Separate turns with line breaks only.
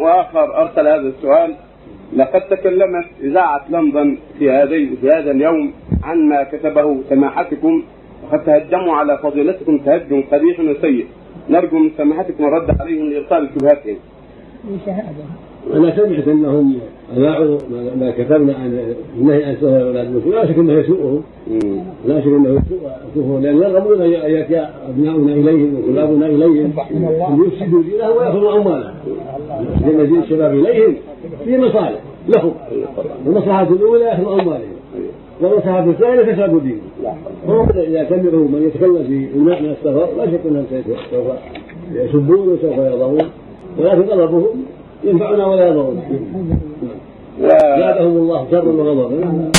وآخر أرسل هذا السؤال لقد تكلمت إذاعة لندن في هذه في هذا اليوم عن ما كتبه سماحتكم وقد تهجموا على فضيلتكم تهجم قبيح وسيء نرجو من سماحتكم الرد عليهم لابطال شبهاتهم.
أنا سمعت أنهم اذاعوا ما كتبنا عن النهي عن سهر أولاد المسلمين لا شك إنه يسوءهم لا شك إنه يسوءهم لأن يرغبون ان يأتي أبناؤنا إليهم وطلابنا إليهم ان يفسدوا دينهم ويأخذوا أموالهم. لأن دين الشباب إليهم في مصالح لهم. المصلحة الأولى يأخذوا أموالهم. والمصلحة الثانية تشرب دينهم. هم إذا سمعوا من يتكلم في الماء من السفر لا شك إنهم سوف يسبون وسوف يرضون. ولكن غضبهم ينفعنا ولا يضرنا. زادهم الله شرا وغضبا